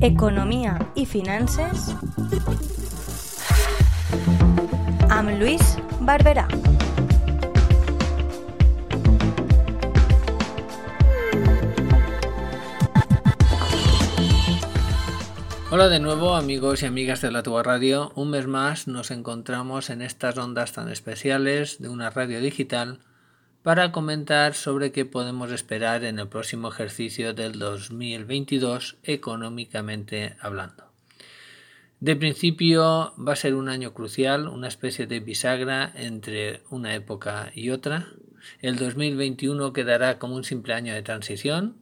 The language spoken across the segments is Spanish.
Economia i finances amb Lluís Barberà. Hola de nuevo amigos y amigas de la Tuba Radio. Un mes más nos encontramos en estas ondas tan especiales de una radio digital para comentar sobre qué podemos esperar en el próximo ejercicio del 2022 económicamente hablando. De principio va a ser un año crucial, una especie de bisagra entre una época y otra. El 2021 quedará como un simple año de transición,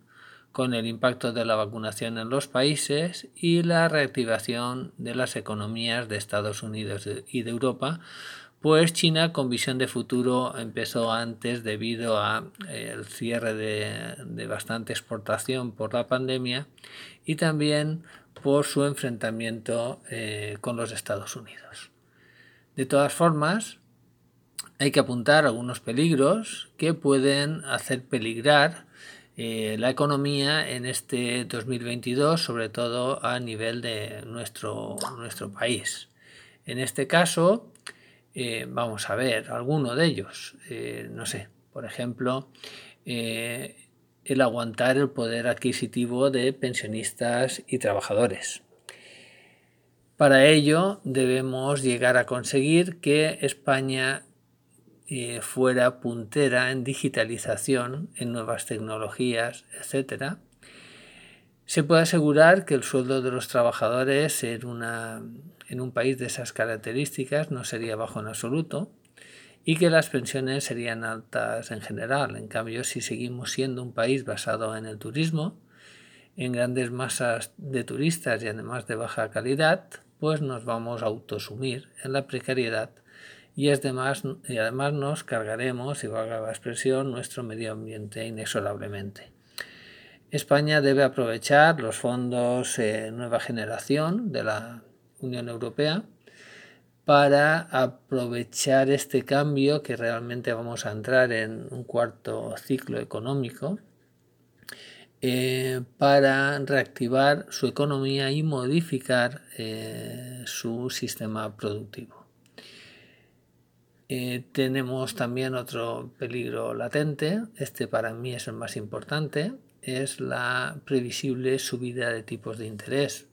con el impacto de la vacunación en los países y la reactivación de las economías de Estados Unidos y de Europa, pues China con visión de futuro empezó antes debido al eh, cierre de, bastante exportación por la pandemia y también por su enfrentamiento eh, con los Estados Unidos. De todas formas, hay que apuntar algunos peligros que pueden hacer peligrar eh, la economía en este 2022, sobre todo a nivel de nuestro, nuestro país. En este caso, eh, vamos a ver alguno de ellos. Eh, no sé, por ejemplo, el aguantar el poder adquisitivo de pensionistas y trabajadores. Para ello debemos llegar a conseguir que España eh, fuera puntera en digitalización, en nuevas tecnologías, etc., se puede asegurar que el sueldo de los trabajadores en, en un país de esas características no sería bajo en absoluto y que las pensiones serían altas en general. En cambio, si seguimos siendo un país basado en el turismo, en grandes masas de turistas y además de baja calidad, pues nos vamos a autosumir en la precariedad y, además, y además nos cargaremos, si valga la expresión, nuestro medio ambiente inexorablemente. España debe aprovechar los fondos eh, Nueva Generación de la Unión Europea para aprovechar este cambio que realmente vamos a entrar en un cuarto ciclo económico eh, para reactivar su economía y modificar eh, su sistema productivo. Eh, tenemos también otro peligro latente, este para mí es el más importante, es la previsible subida de tipos de interés.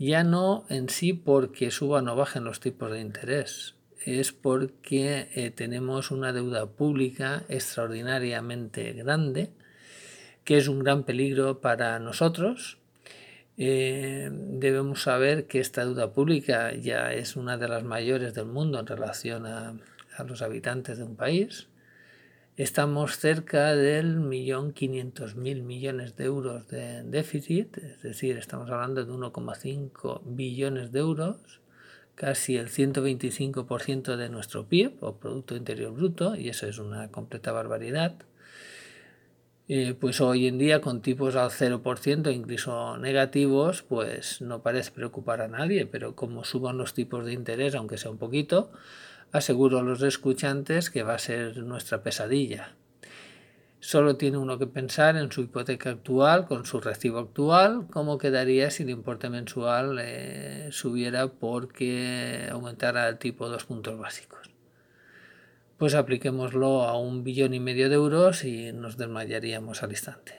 Ya no en sí porque suban o bajen los tipos de interés, es porque eh, tenemos una deuda pública extraordinariamente grande, que es un gran peligro para nosotros eh, debemos saber que esta deuda pública ya es una de las mayores del mundo en relación a, los habitantes de un país. Estamos cerca del millón quinientos mil millones de euros de déficit, es decir, estamos hablando de 1,5 billones de euros, casi el 125% de nuestro PIB o Producto Interior Bruto, y eso es una completa barbaridad. Eh, pues hoy en día con tipos al 0%, incluso negativos, pues no parece preocupar a nadie, pero como suban los tipos de interés, aunque sea un poquito, aseguro a los escuchantes que va a ser nuestra pesadilla. Solo tiene uno que pensar en su hipoteca actual, con su recibo actual, cómo quedaría si el importe mensual eh, subiera porque aumentara el tipo dos puntos básicos pues apliquémoslo a un billón y medio de euros y nos desmayaríamos al instante.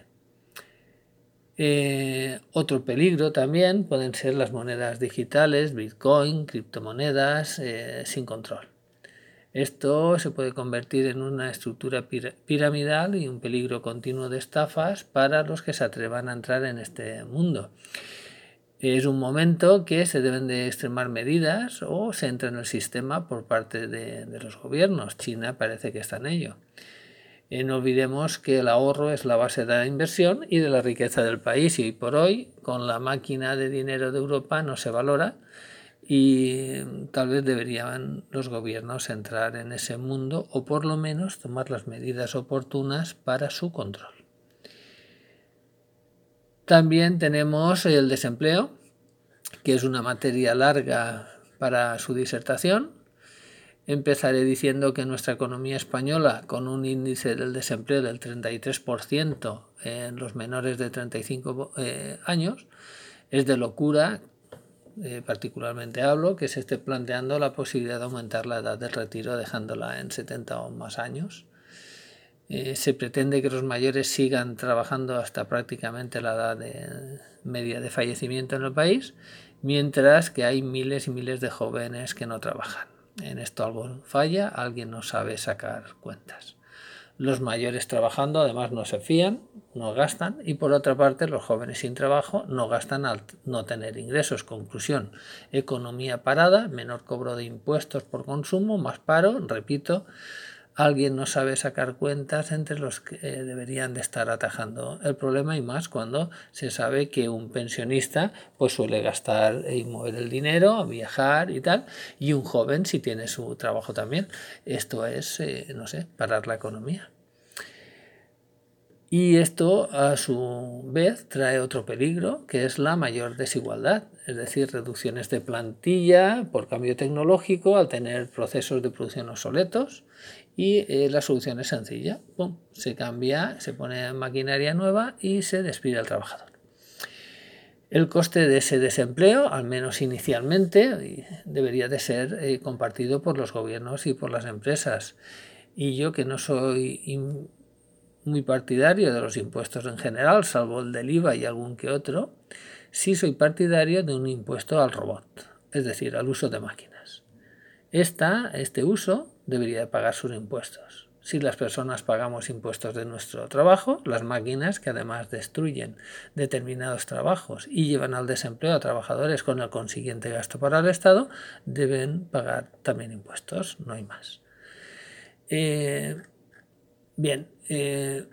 Eh, otro peligro también pueden ser las monedas digitales, Bitcoin, criptomonedas eh, sin control. Esto se puede convertir en una estructura piramidal y un peligro continuo de estafas para los que se atrevan a entrar en este mundo. Es un momento que se deben de extremar medidas o se entra en el sistema por parte de, los gobiernos. China parece que está en ello. Eh, no olvidemos que el ahorro es la base de la inversión y de la riqueza del país y por hoy con la máquina de dinero de Europa no se valora y tal vez deberían los gobiernos entrar en ese mundo o por lo menos tomar las medidas oportunas para su control. También tenemos el desempleo, que es una materia larga para su disertación. Empezaré diciendo que nuestra economía española, con un índice del desempleo del 33% en los menores de 35 eh, años, es de locura, eh, particularmente hablo, que se esté planteando la posibilidad de aumentar la edad del retiro dejándola en 70 o más años. Eh, se pretende que los mayores sigan trabajando hasta prácticamente la edad media de fallecimiento en el país, mientras que hay miles y miles de jóvenes que no trabajan. En esto algo falla, alguien no sabe sacar cuentas. Los mayores trabajando además no se fían, no gastan y por otra parte los jóvenes sin trabajo no gastan al no tener ingresos. Conclusión, economía parada, menor cobro de impuestos por consumo, más paro, repito, alguien no sabe sacar cuentas entre los que eh, deberían de estar atajando el problema y más cuando se sabe que un pensionista pues suele gastar y mover el dinero, viajar y tal, y un joven si tiene su trabajo también. Esto es, eh, no sé, parar la economía. Y esto a su vez trae otro peligro, que es la mayor desigualdad, es decir, reducciones de plantilla por cambio tecnológico al tener procesos de producción obsoletos y eh, la solución es sencilla. se cambia, se pone maquinaria nueva y se despide al trabajador. El coste de ese desempleo, al menos inicialmente, debería de ser eh, compartido por los gobiernos y por las empresas. Y yo que no soy muy partidario de los impuestos en general, salvo el del IVA y algún que otro, sí soy partidario de un impuesto al robot, es decir, al uso de máquinas. Esta, este uso debería pagar sus impuestos. Si las personas pagamos impuestos de nuestro trabajo, las máquinas que además destruyen determinados trabajos y llevan al desempleo a trabajadores con el consiguiente gasto para el Estado, deben pagar también impuestos, no hay más. Eh, bien, eh,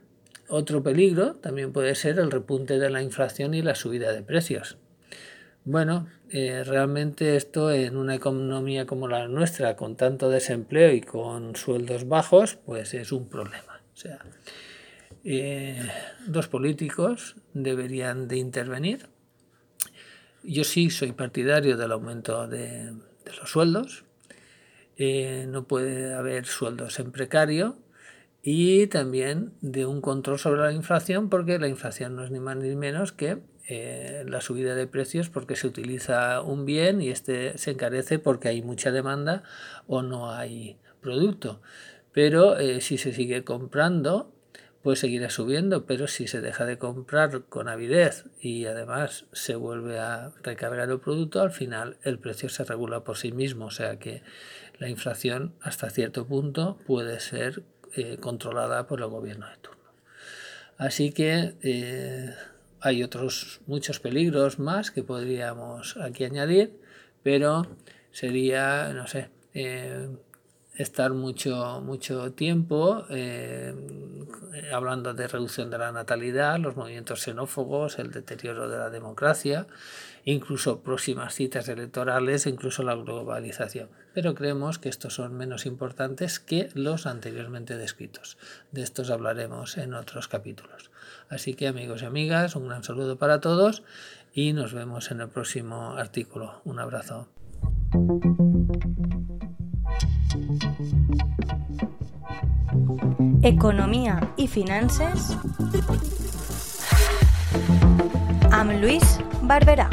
otro peligro también puede ser el repunte de la inflación y la subida de precios. Bueno, eh, realmente esto en una economía como la nuestra, con tanto desempleo y con sueldos bajos, pues es un problema. O sea, eh, los políticos deberían de intervenir. Yo sí soy partidario del aumento de, los sueldos. Eh, no puede haber sueldos en precario y también de un control sobre la inflación, porque la inflación no es ni más ni menos que eh, la subida de precios porque se utiliza un bien y este se encarece porque hay mucha demanda o no hay producto. Pero eh, si se sigue comprando, pues seguirá subiendo, pero si se deja de comprar con avidez y además se vuelve a recargar el producto, al final el precio se regula por sí mismo, o sea que la inflación hasta cierto punto puede ser eh, controlada por el gobierno de turno. Así que hay otros muchos peligros más que podríamos aquí añadir, pero sería, no sé, eh, estar mucho, mucho tiempo eh, hablando de reducción de la natalidad, los movimientos xenófobos, el deterioro de la democracia, incluso próximas citas electorales, incluso la globalización. Pero creemos que estos son menos importantes que los anteriormente descritos. De estos hablaremos en otros capítulos. Así que amigos y amigas, un gran saludo para todos y nos vemos en el próximo artículo. Un abrazo. Economía y finanzas amb Luis Barberà.